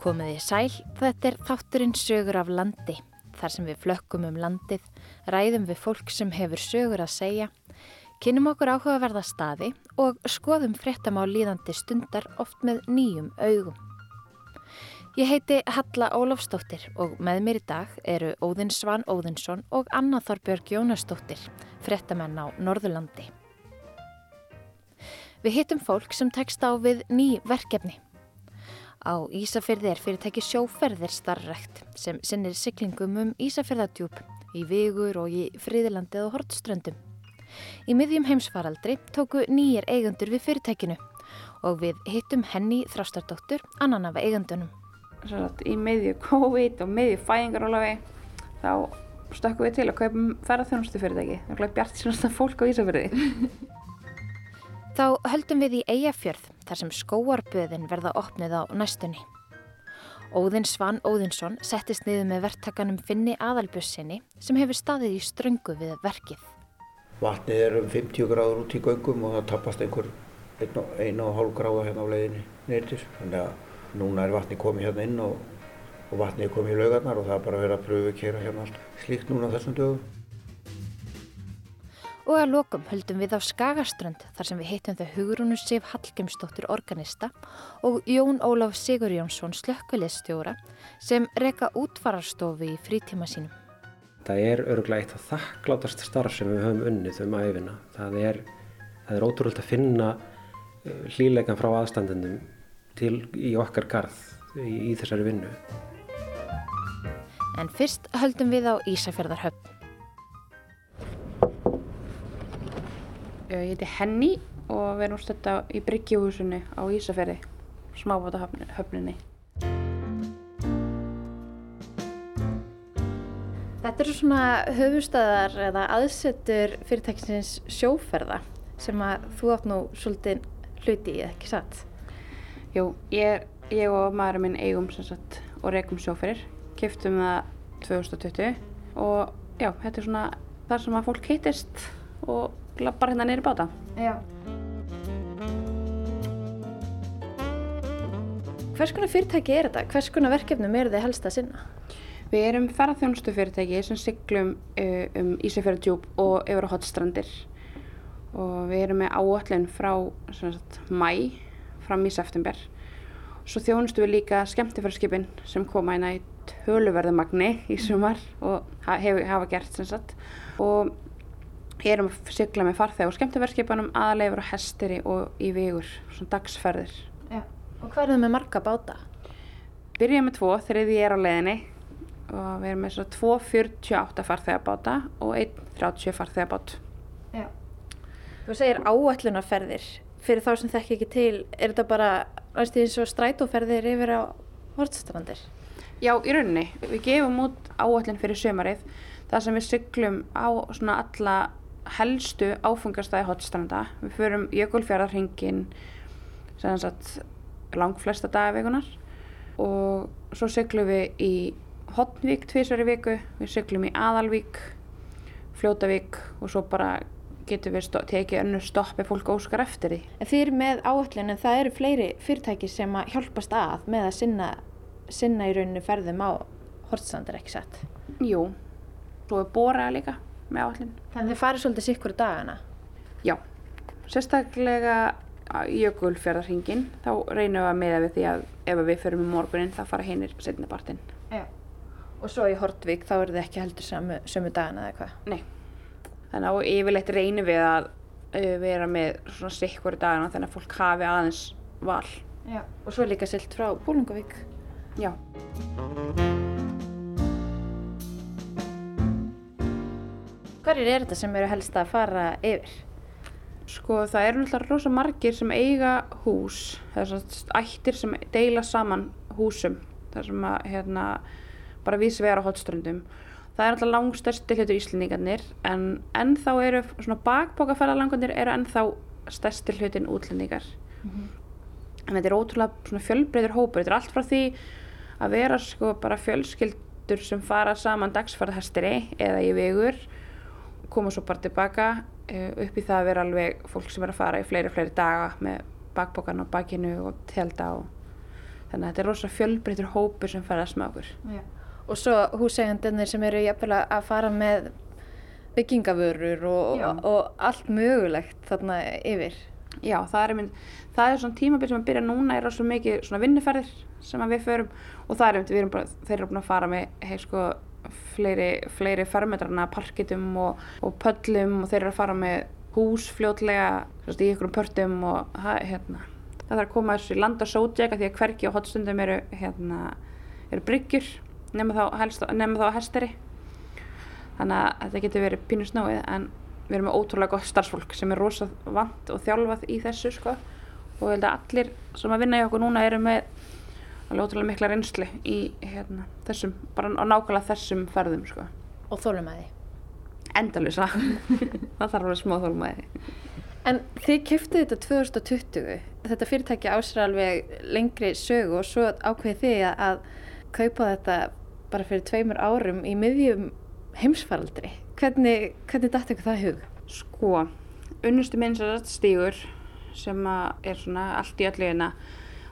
Komiði sæl, þetta er þátturinn sögur af landi. Þar sem við flökkum um landið, ræðum við fólk sem hefur sögur að segja, kynum okkur áhugaverða staði og skoðum fréttam á líðandi stundar oft með nýjum augum. Ég heiti Halla Ólafsdóttir og með mér í dag eru Óðinn Svan Óðinsson og Anna Þorbjörg Jónasdóttir, fréttamenn á Norðurlandi. Við hittum fólk sem tekst á við ný verkefni. Á Ísafyrði er fyrirtæki sjóferðir starrekt sem sinnir syklingum um Ísafyrðadjúb í Vigur og í Fríðilandið og Hortströndum. Í miðjum heimsfaraldri tóku nýjir eigandur við fyrirtækinu og við hittum henni þrástardóttur annan af eigandunum. Í meðju COVID og meðju fæðingarólafi þá stökkum við til að kaupa ferðarþjónustu fyrirtæki. Það er bjart sínast fólk á Ísafyrði. Þá höldum við í Eyjafjörð þar sem skóarböðin verða opnið á næstunni. Óðinn Svan Óðinsson settist niður með verktakanum Finni Aðalbjörnsinni sem hefur staðið í ströngu við verkið. Vatnið er um 50 gráður út í göngum og það tapast einhver einu og hálf gráða hérna á leiðinni neyrir. Þannig að núna er vatnið komið hérna inn og, og vatnið er komið í laugarnar og það er bara vera að pröfu að kera hérna allt slíkt núna þessum dögum. Og að lokum höldum við á Skagaströnd þar sem við heitum þau Hugrúnu Sif Hallgrimsdóttir organista og Jón Ólaf Sigur Jónsson slökkulegstjóra sem reka útfararstofu í frítíma sínum. Það er öruglega eitt af þakklátast starf sem við höfum unnið um æfina. Það er, er ótrúlega að finna hlýleikan frá aðstandendum til í okkar garð í, í þessari vinnu. En fyrst höldum við á Ísafjörðarhöfn. Ég heiti Henny og við erum stötta í Bryggjuhúsinu á Ísafjörði, smábátahöfninni. Þetta eru svona höfustæðar eða aðsettur fyrirtækisins sjóferða sem að þú átt nú svolítið hluti í, ekki satt? Jú, ég, ég og maðurinn minn eigum sagt, og rekum sjóferir, kiptum það 2020 og já, þetta er svona þar sem að fólk hittist og lappar hérna neyri báta. Já. Hvers konar fyrirtæki er þetta? Hvers konar verkefnum eru þið helst að sinna? Við erum ferðarþjónustu fyrirtæki sem siglum uh, um Ísafjörðardjúp og yfir á hotstrandir og við erum með áallin frá sagt, mæ fram í september. Svo þjónustu við líka skemmtifæðarskipin sem koma hérna í töluverðumagni í sumar og hafa gert sem sagt og erum að sigla með farþeg og skemmtifæðarskipanum aðaleifur á hestiri og í vigur, svona dagsferðir. Já. Og hvað er það með marga báta? Byrjum með tvo, þriði er á leiðinni og við erum með svona 248 farþegabáta og 130 farþegabát. Já. Þú segir áætlunarferðir. Fyrir þá sem þekk ekki til, er þetta bara eins og strætóferðir yfir á hortstrandir? Já, í rauninni. Við gefum út áætlun fyrir sömarið þar sem við syklum á svona alla helstu áfungastæði hortstranda. Við förum jökulfjörðarhingin sem sagt langflesta dagavikunar og svo syklum við í Hotnvík tvísverju viku, við syklum í Aðalvík, Fljótavík og svo bara getum við tekið önnu stopp ef fólk óskar eftir því. En þið eru með áallin en það eru fleiri fyrirtæki sem að hjálpast að með að sinna, sinna í rauninu ferðum á hortstrandir ekki sett? Jú, svo er boraða líka með áallin. Þannig þið farið svolítið sikkur dagana? Já, sérstaklega jökulfjörðarhingin þá reynum við að meða við því að ef við förum í morgunin þá fara hinnir setnibartinn. Já. Og svo í Hortvík þá eru þið ekki heldur sömu, sömu dagana eða eitthvað? Nei. Þannig að yfirleitt reynum við að vera með svona sikkur dagana þannig að fólk hafi aðeins val. Já. Og svo líka silt frá Bólungavík? Já. Hverjir er þetta sem eru helst að fara yfir? Sko það eru náttúrulega rosa margir sem eiga hús, þess að ættir sem deila saman húsum, þar sem að hérna bara vísi vera á hotströndum. Það er alltaf langstærsti hlutur íslendingarnir en ennþá eru svona bakbókaferðalangarnir eru ennþá stærsti hlutin útlendingar. Mm -hmm. En þetta er ótrúlega svona fjölbreyður hópur. Þetta er allt frá því að vera sko bara fjölskyldur sem fara saman dagsferðahestri eða í vegur, koma svo bara tilbaka upp í það að vera alveg fólk sem er að fara í fleiri fleiri daga með bakbókan á bakinu og telda og þannig að þetta er rosa fjölbreytur hópur sem ferðast með okkur Já. Og svo húseigendunir sem eru jafnvel að fara með byggingavörur og, og, og allt mögulegt þarna yfir. Já, það er, einmitt, það er svona tímabil sem að byrja núna er rosa mikið svona vinnuferðir sem við förum og það er einmitt, við erum bara, þeir eru búin að fara með hei sko fleiri, fleiri fermetrarna, parkitum og, og pöllum og þeir eru að fara með hús fljótlega veist, í ykkurum pörtum og hérna, það þarf að koma þessu í land og sótjaka því að hvergi og hotstundum eru, hérna, eru bryggjur nema þá, helst, nema þá hesteri. Þannig að þetta getur verið pínu snóið en við erum með ótrúlega gott starfsfólk sem er rosa vant og þjálfað í þessu sko. Og ég held að allir sem að vinna í okkur núna eru með alveg ótrúlega mikla reynslu í hérna, þessum, bara á nákvæmlega þessum ferðum sko. Og þólumæði. Endalisa. það þarf alveg smá þólmaði. En þið kiftuð þetta 2020, þetta fyrirtæki ásra alveg lengri sögu og svo ákveðið þið að, að kaupa þetta bara fyrir tveimur árum í miðjum heimsfaraldri. Hvernig, hvernig dætti ykkur það hug? Sko, unnustu minn sem sagt stígur sem að er svona allt í ölluðina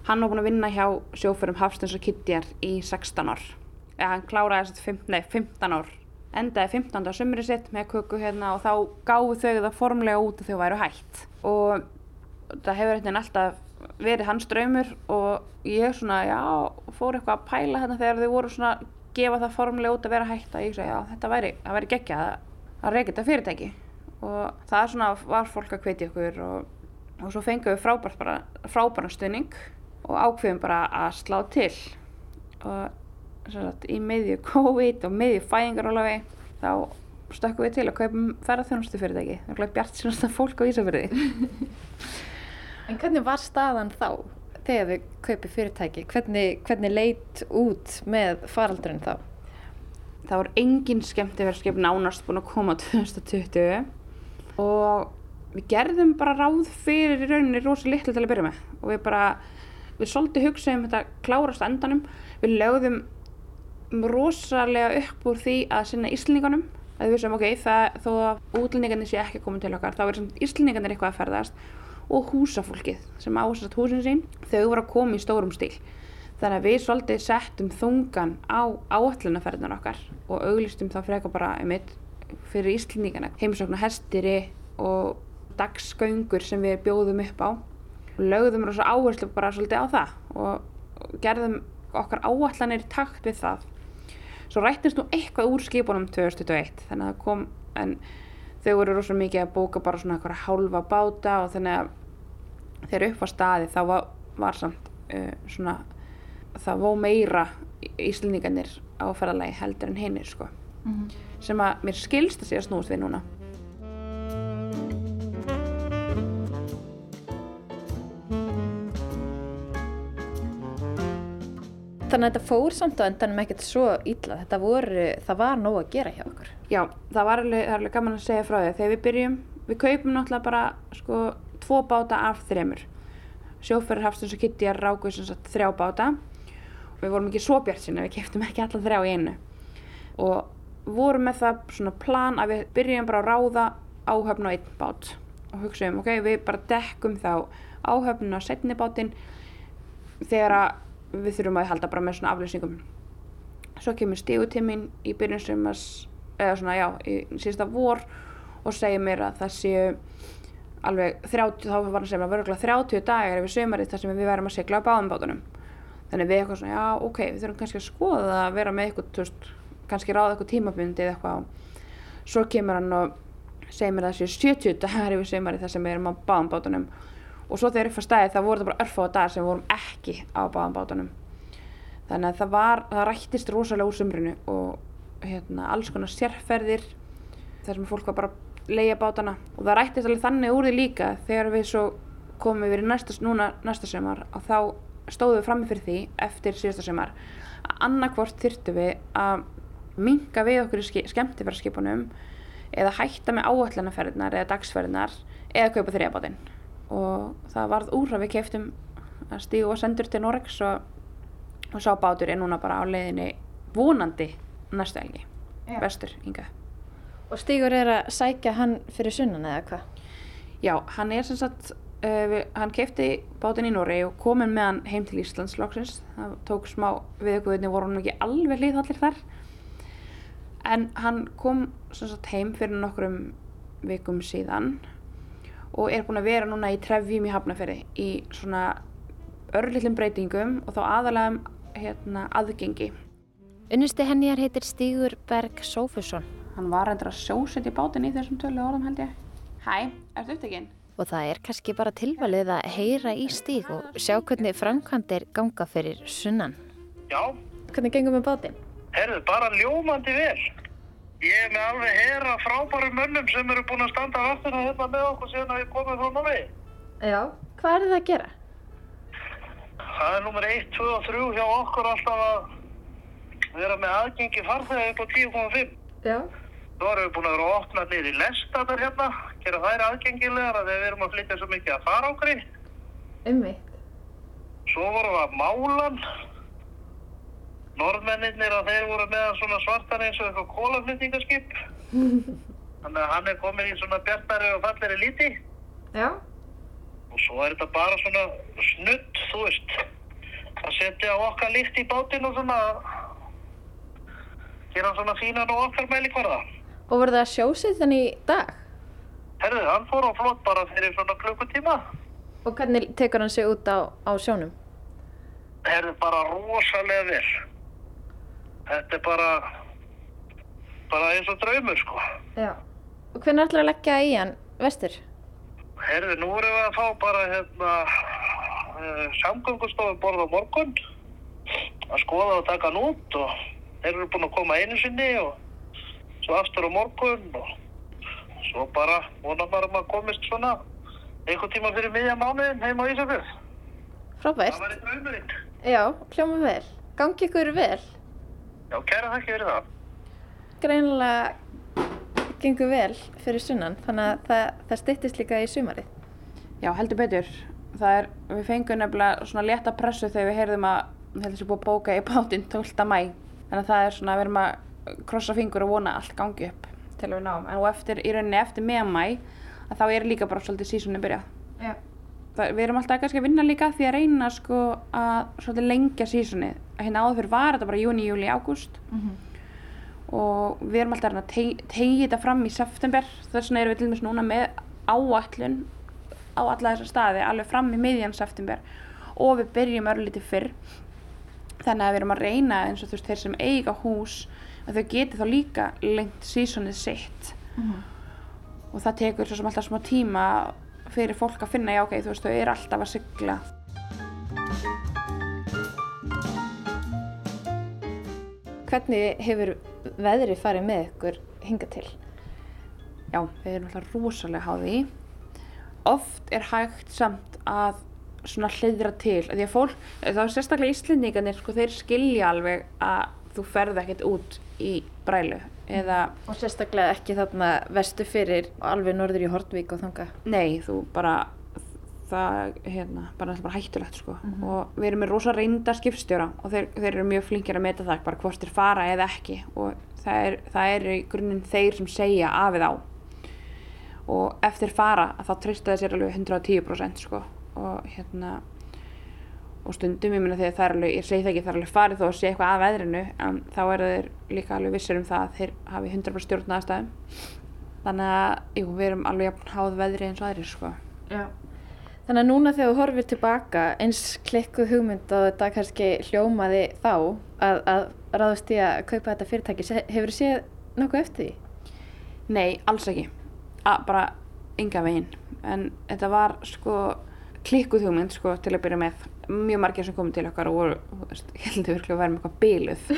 hann var búinn að vinna hjá sjóförum Hafstens og Kittjar í 16 ár. Eða hann kláraði þess að 15, nei, 15 ár. Endaði 15. sumri sitt með köku hérna og þá gáðu þau það formlega út að þau væru hætt. Og það hefur eitthvað alltaf verið hans draumur og ég svona, já, fór eitthvað að pæla hérna þegar þau voru svona að gefa það formlega út að vera hætt að ég sagði, já, þetta væri, það væri geggjað að, reyka þetta fyrirtæki. Og það svona, var fólk að hvetja ykkur og, og svo fengum við frábært bara, frábæran stuðning og ákveðum bara að slá til. Og sagt, í miðju COVID og miðju fæðingarólafi þá stökkum við til að kaupum ferðarþjónustu fyrirtæki það er glæð bjart sínasta fólk á Ísafjörði En hvernig var staðan þá þegar þið kaupið fyrirtæki? Hvernig, hvernig leit út með faraldurinn þá? það voru engin skemmtiverðskip nánast búin að koma 2020 og við gerðum bara ráð fyrir í rauninni rosa litlu til að byrja með. Og við bara, við svolítið hugsaðum þetta klárast endanum. Við lögðum rosalega upp úr því að sinna Íslendinganum að við vissum ok, það, þó að útlendingarnir sé ekki komið til okkar þá er samt Íslendingarnir eitthvað að ferðast. Og húsafólkið sem ásast húsin sín þau voru að koma í stórum stíl. Þannig að við svolítið settum þungan á áallunaferðinar okkar og auglistum þá frekar bara einmitt fyrir Íslendingana heimsóknar hestiri og dagsgöngur sem við bjóðum upp á lögðum rosa áherslu bara svolítið á það og gerðum okkar áallanir í takt við það. Svo rættist nú eitthvað úr skipunum 2021 þannig að það kom en þau voru rosa mikið að bóka bara svona eitthvað hálfa báta og þannig að þegar upp var staði þá var, var samt uh, svona það vó meira íslendingarnir á ferðalagi heldur en hinnir sko. Sem að mér skilst að sé að snúast við núna Þannig að þetta fór samt á endanum ekkert svo illa. Þetta voru, það var nóg að gera hjá okkur. Já, það var alveg, alveg gaman að segja frá því. Þegar við byrjum, við kaupum náttúrulega bara sko tvo báta af þremur. Sjóferðar Hafstins og Kitty er rákuð sem sagt þrjá báta. Við vorum ekki svo bjart sinna, við keftum ekki alla þrjá í einu. Og vorum með það svona plan að við byrjum bara að ráða áhöfn á einn bát. Og hugsaðum, ok, við bara dekkum þá áhöfn á setni bátinn. Þegar að við þurfum að halda bara með svona aflýsingum svo kemur stígutíminn í byrjun sumars eða svona já, í síðasta vor og segir mér að það séu alveg 30, þá var hann að segja að verður 30 dagar yfir sumarið þar sem við verðum að segla á báðum bátunum. Þannig við eitthvað svona, já ok, við þurfum kannski að skoða það að vera með eitthvað, þú veist, kannski ráða eitthvað tímabundi eða eitthvað. Svo kemur hann og segir mér að það séu 70 dagar yfir sumarið þar sem við erum á báðum bátunum og svo þegar upp að stæði þá voru það bara örfáða dagar sem vorum ekki á báðum bátunum. Þannig að það var, það rættist rosalega úr sumrinu og hérna, alls konar sérferðir þar sem fólk var bara að leia bátana. Og það rættist alveg þannig úr því líka þegar við svo komum við í næsta, núna næsta sumar og þá stóðum við frammi fyrir því eftir síðasta sumar að annarkvort þyrftu við að minga við okkur í skemmtifæraskipunum eða hætta með áætlanaferðinar eða dagsferðinar eða kaupa þrjabátinn og það varð úr að við keiftum að stígu og sendur til Norex og, og sá bátur er núna bara á leiðinni vonandi næstu helgi vestur hingað Og Stígur er að sækja hann fyrir sunnan eða hvað? Já, hann er sem sagt uh, við, hann keipti bátinn í Nóri og komin með hann heim til Íslands loksins. Það tók smá viðugvöðinni, voru hann ekki alveg hlýðallir þar. En hann kom sem sagt heim fyrir nokkrum vikum síðan og er búin að vera núna í trefjum í Hafnafjörði í svona örlillum breytingum og þá aðalega hérna, aðgengi. Unnusti henniar heitir Stígur Berg Sófusson Hann var reyndar að sjósetja bátinn í þessum tölu orðum held ég. Hæ, ertu upptekinn? og það er kannski bara tilvalið að heyra í Stíg og sjá hvernig framkvæmdir ganga fyrir sunnan. Já, Hvernig gengum við bátinn? herðu, bara ljómandi vel. Ég er með alveg hera frábæru mönnum sem eru búin að standa vaktina hérna með okkur síðan að við komum frá námi. Já. Hvað er það að gera? Það er nummer 1, 2 og 3 hjá okkur alltaf að vera með aðgengi farþega upp á 10,5. Já. Svo erum við búin að vera að opna niður í lestatar hérna, gera þær aðgengilegar að við erum að flytja svo mikið að fara ákri. Ummitt. Svo vorum við að málan. Norðmennir að þeir voru með svona svartan eins og eitthvað kólaflutningaskip. Þannig að hann er komin í svona bjartari og falleri líti. Já. Og svo er þetta bara svona snudd, þú veist. Að setja okkar líkt í bátinn og svona gera svona fínan og okkar mæli hverða. Og voru það að sjósið þannig í dag? Herðu, hann fór á flott bara fyrir svona klukkutíma. Og hvernig tekur hann sig út á, á sjónum? Herðu, bara rosalega vel. Þetta er bara, bara eins og draumur, sko. Já. Og hvernig ætlar að leggja í hann vestur? Herðu, nú erum við að fá bara hérna uh, samgöngustofum borð á morgun að skoða og taka hann út og þeir eru búin að koma einu sinni og svo aftur á morgun og svo bara vonar maður að maður komist svona einhvern tíma fyrir miðja mánuðin heim á Ísafjörð. Frábært. Það væri draumurinn. Já, hljóma vel. Gangi ykkur vel. Já, kæra þakki fyrir það. Greinilega gengur vel fyrir sunnan, þannig að það, það styttist líka í sumarið. Já, heldur betur. Það er, við fengum nefnilega svona létta pressu þegar við heyrðum að þetta sé búið að bóka í bátinn 12. mæ. Þannig að það er svona, við erum að krossa fingur og vona að allt gangi upp til við náum. En og eftir, í rauninni eftir með mæ, að þá er líka bara svolítið sísunni byrjað. Já. Það, við erum alltaf kannski að vinna líka því að reyna sko að lengja sísunni. Hérna áður fyrir var þetta bara júni, júli, ágúst og við erum alltaf að reyna að teg- tegja þetta fram í september. Þess vegna erum við til dæmis núna með áætlun á alla þessa staði alveg fram í miðjan september og við byrjum örlítið fyrr. Þannig að við erum að reyna eins og þú veist þeir sem eiga hús að þau geti þá líka lengt sísonið sitt og það tekur svo sem alltaf smá tíma fyrir fólk að finna já ok, þú veist þau eru alltaf að sigla Hvernig hefur veðrið farið með ykkur hinga til? já, við erum alltaf rosalega háði oft er hægt samt að svona hliðra til því að fólk, þá sérstaklega íslendingarnir sko, þeir skilja alveg að þú ferð ekkert út í brælu eða Og sérstaklega ekki þarna vestu fyrir alveg norður í Hortvík og þanga. Nei, þú bara það, hérna, bara, bara hættulegt sko. og við erum með rosa reynda skipstjóra og þeir, þeir eru mjög flinkir að meta það bara hvort þeir fara eða ekki og það er, það er í grunninn þeir sem segja af eða á og eftir fara þá treysta þeir sér alveg 110% sko. og hérna og stundum ég meina þegar það er alveg, ég segi það ekki það er alveg farið þó að sé eitthvað að veðrinu en þá eru þeir líka alveg vissir um það að þeir hafi 100% stjórn aðstæðum þannig að jú, við erum alveg jafn háð veðri eins og aðrir sko. Já. Þannig að núna þegar þú horfir tilbaka eins klikkuð hugmynd og þetta kannski hljómaði þá að, að ráðast í að kaupa þetta fyrirtæki, hefur þú séð nokkuð eftir því? Nei, alls ekki að, bara enga veginn en þetta var sko klikkuð hugmynd sko til að byrja með mjög margir sem komið til okkar og voru þú veist, ég held að vera með eitthvað byluð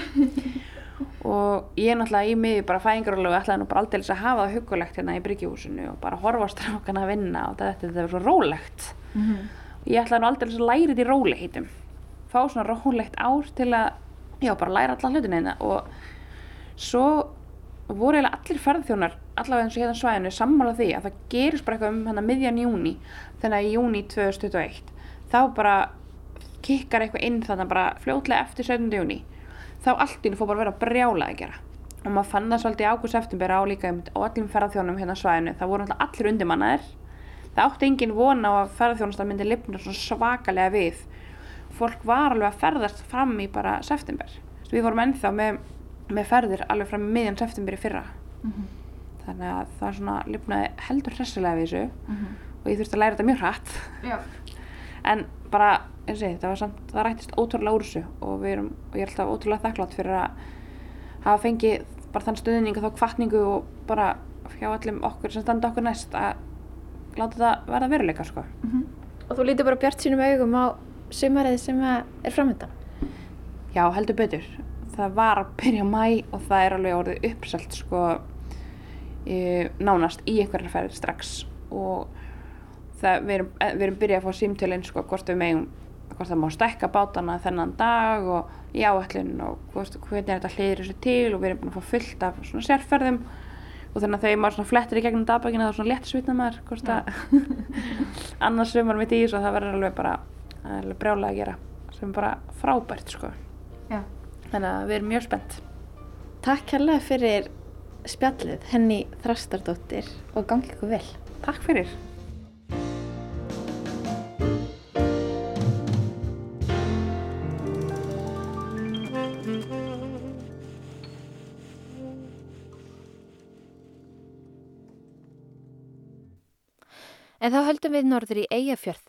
og ég náttúrulega í miði bara fæðingarólu og ætlaði nú bara aldrei að hafa það hugulegt hérna í bryggjúsinu og bara horfa á strákana að vinna og þetta, þetta var svo rólegt. Ég ætlaði nú aldrei að læra þetta í róleitum fá svona rólegt ár til að já, bara læra allan hlutina hérna. Og svo voru eiginlega allir ferðþjónar allavega eins og hérna svæðinu sammála því að það gerist bara eitthvað um hérna miðjan júni þannig að júni 2021 þá bara kikkar eitthvað inn þannig bara fljótlega eftir 17. júni þá allt í einu fór bara að vera brjála að gera. Og maður fann það svolítið í ágúst september á líka á öllum ferðarþjónum hérna svæðinu. Það voru náttúrulega allir undirmannaðir. Það átti engin von á að ferðarþjónustan myndi lifna svona svakalega við. Fólk var alveg að ferðast fram í bara september. Við vorum ennþá með, með ferðir alveg fram í miðjan september í fyrra. Þannig að það svona lifnaði heldur hressilega við þessu. Og ég þurfti að læra þetta mjög hratt. Já. en bara, eins og ég, það var samt það rættist ótrúlega úr þessu og við erum og ég er alltaf ótrúlega þakklátt fyrir að hafa fengið bara þann stuðning og þá kvartningu og bara hjá allum okkur sem standa okkur næst að láta þetta verða veruleika sko. Og þú lítur bara bjart sínum augum á sumarið sem er framöndan. Já, heldur betur. Það var að byrja mæ og það er alveg orðið uppselt sko í, nánast í einhverjar ferðir strax og það, við, erum, við erum byrjað að fá símtölinn sko hvort við megum, hvort það má stækka bátana þennan dag og í áætlun og hvort, hvernig er þetta hlýðir þessu til og við erum búin að fá fullt af svona sérferðum. Og þannig að þegar maður flettir í gegnum dagbækina þá svona létt svitna maður hvort að annars sumar mitt í þessu og það verður alveg bara er alveg brjálega að gera sem er bara frábært sko. Já. þannig að við erum mjög spennt. Takk kærlega fyrir spjallið henni Þrastardóttir og gangi ykkur vel. Takk fyrir En þá höldum við norður í Eyjafjörð.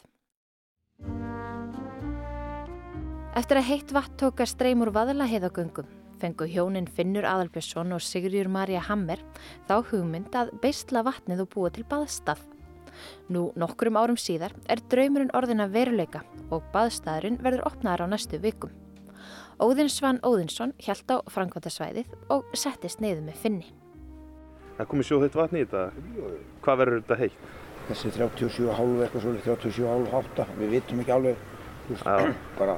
Eftir að heitt vatn tók að streym úr vaðalaheiðagöngum fengu hjónin Finnur Aðalbjörnsson og Sigurður Marja Hammer þá hugmynd að beisla vatnið og búa til baðstað. Nú nokkrum árum síðar er draumurinn orðin að veruleika og baðstaðurinn verður opnaðar á næstu vikum. Óðinn Svan Óðinsson hjælt á Frankværtasvæðið og settist neyðu með Finni. Það komið sjóðheitt vatni í þetta. Hvað verður þetta heitt? Þessi 37,5 eitthvað svolítið, 37,5 8, við vitum ekki alveg, þú veist, Já. bara,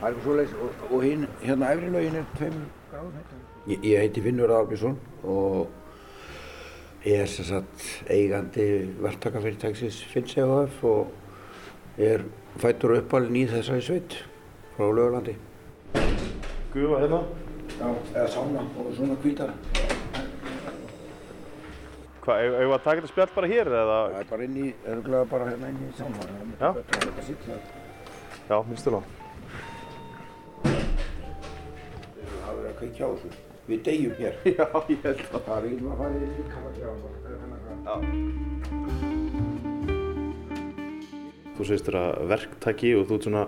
það er eitthvað svolítið og, og hinn, hérna efri lögin er 2 gráðum heitar. Ég, ég heiti Finnur Albjörnsson og ég er sem sagt eigandi verktakafyrirtæksins Finns EHF og er fættur uppalinn í þessari sveit frá Lögurlandi. Gufa hérna. Já, eða sána og svona hvítar. Hvað, eigum við að taka þetta spjall bara hér eða? Það er bara inn í, örgulega bara hérna inn í sána. Já. Þetta er þetta sitt það. Já, minnst þú það. Það er verið að kveikja á þessu. Við deyjum hér. Já, ég held það. Það er ekki að fara í líkamann. Já. Þú segist þér að verktaki og þú ert svona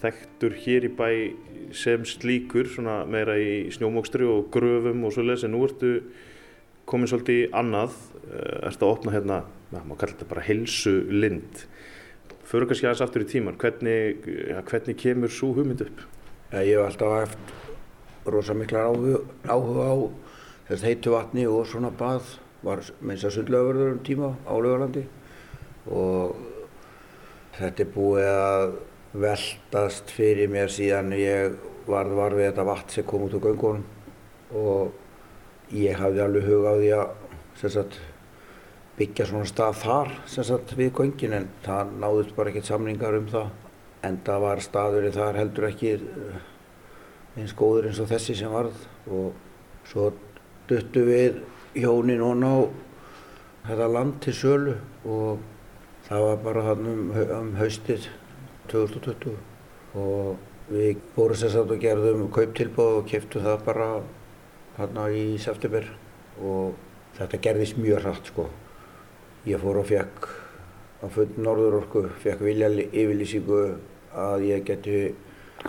þekktur hér í bæ sem slíkur, svona meira í snjómókstri og gröfum og svoleiðis, en nú ertu komin svolítið annað, uh, ertu að opna hérna, maður má kalla þetta bara heilsu lind. Föru kannski aðeins aftur í tíman, hvernig, ja, hvernig kemur svo hugmynd upp? Ég hef alltaf haft rosa miklar áhuga, áhuga á þess heitu vatni og svona bað. Var meins að sundlöfurður um tíma á Lögurlandi og þetta er búið að veltast fyrir mér síðan ég varð var við þetta vatn sem kom út úr göngunum og ég hafði alveg hug á því að sagt, byggja svona stað þar sagt, við göngin en það náðust bara ekkert samningar um það. Enda var staðurinn þar heldur ekki eh, eins góður eins og þessi sem varð. Og svo duttu við hjónin og ná þetta land til sölu og það var bara hann um, um haustið 2020 og við fórum sér satt og gerðum kauptilbóð og keftum það bara hann í september og þetta gerðist mjög hratt sko. Ég fór og fekk á fund Norðurorku, fekk vilja yfirlýsingu að ég geti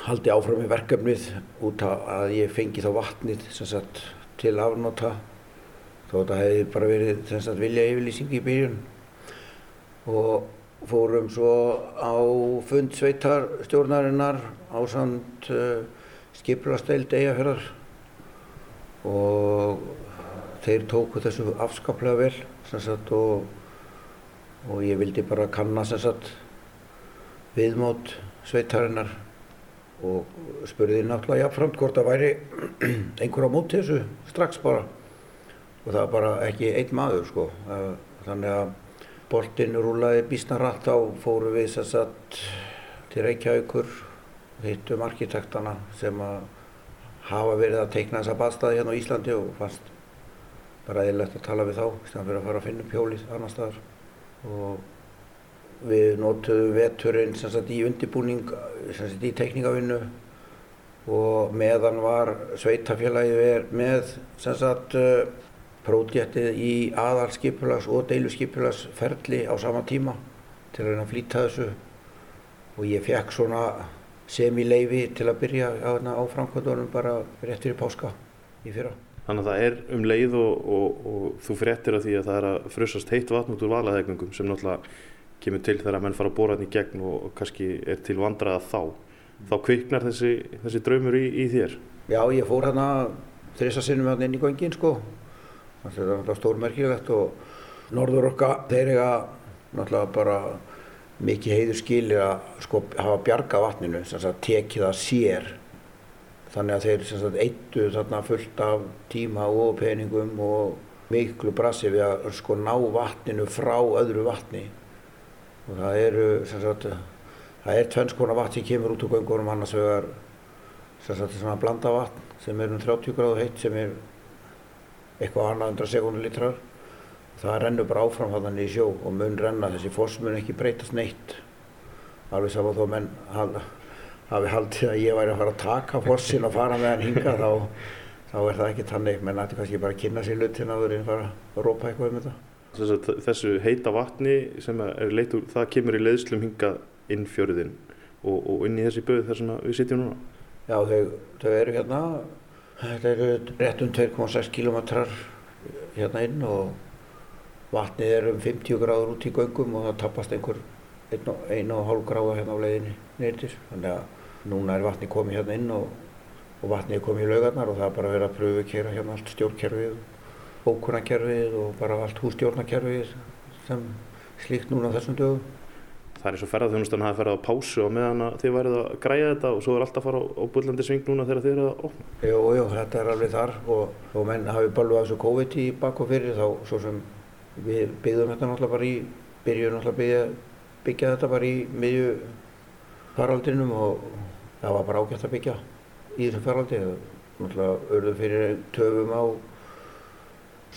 haldið áfram með verkefnið út að ég fengi þá vatnið sagt, til afnóta þó þetta hefði bara verið sagt, vilja yfirlýsing í byrjun. Og fórum svo á fund sveitarstjórnarinnar á samt uh, skipulasteild eigafjörðar og þeir tóku þessu afskaplega vel sagt, og, og ég vildi bara kanna sagt, viðmót sveitarinnar og spurði náttúrulega jafnframt hvort það væri einhver á móti þessu strax bara. Og það var bara ekki einn maður sko. Þannig að boltinn rúlaði býsna rætt á fóru við sem sagt til Reykjavíkur hittum arkitektana sem að hafa verið að teikna þessa baðstæði hérna á Íslandi og fannst bara eðlilegt að tala við þá í stæðan fyrir að fara að finna upp hjólið annar staðar. Og við notuðum veturinn sem sagt í undirbúning sem sagt í tekníkavinnu og meðan var sveitafélagið með sem sagt uh, pródjettið í aðalskipulags og deiluskipulagsferli á sama tíma til að reyna að flýta þessu. Og ég fekk svona semi-leifi til að byrja á, á framkvæmdunum bara rétt fyrir páska í fyrra. Þannig að það er um leið og, og, og þú fréttir að því að það er að frusast heitt vatn út úr valaðegnungum sem náttúrulega kemur til þegar að menn fara að bóra hann í gegn og, og kannski er til vandraða þá. Þá kviknar þessi, þessi draumur í, í þér? Já, ég fór hérna þrjus að sinnum hérna inn í göngin sko. Það er náttúrulega stórmerkilegt og Norður okka þeir eiga náttúrulega bara mikið heiður skilir að sko, hafa bjarga vatninu, sagt, tekið það sér. Þannig að þeir eittu fullt af tíma og peningum og miklu brasi við að sko, ná vatninu frá öðru vatni. Og það eru sagt, það er tvennskona vatn sem kemur út úr göngunum annars vegar blanda vatn sem er um 30 gráðu heitt sem er eitthvað annað 100 sekundilítrar það rennur bara áfram þannig í sjó og mun renna. Þessi foss mun ekki breytast neitt. Alveg saman þó menn hafi haldið að ég væri að fara að taka fossin og fara með hann hinga þá, þá er það ekki tannig menn ætti kannski bara að kynna sér lutin að verið fara að rópa eitthvað um þetta. Þessu heita vatni sem er leitur, það kemur í leiðslum hinga inn fjörðin og, og inn í þessi böð þar sem við sitjum núna. Já þau, þau eru hérna. Þetta eru rétt um 2,6 km hérna inn og vatnið er um 50 gráður út í göngum og það tapast einhver einu og hálf gráða hérna á leiðinni neyrir þannig að núna er vatnið komið hérna inn og, og vatnið er komið í laugarnar og það er bara verið að pröfu að kera hérna allt stjórnkerfið bókunarkerfið og bara allt hússtjórnarkerfið sem slíkt núna þessum dögum Það er eins og ferðarþjónustan hafi ferðað á pásu og meðan að þið værið að græja þetta og svo er alltaf að fara á, bullandi sving núna þegar þið eru að opna. Jú, jú, þetta er alveg þar og, og menn hafi balvað þessu COVID í bak og fyrir þá svo sem við byggðum þetta náttúrulega bara í, byrjuðum náttúrulega að byggja, byggja þetta bara í miðju faraldrinum og það var bara ágætt að byggja í þessum faraldri. Náttúrulega örðum fyrir töfum á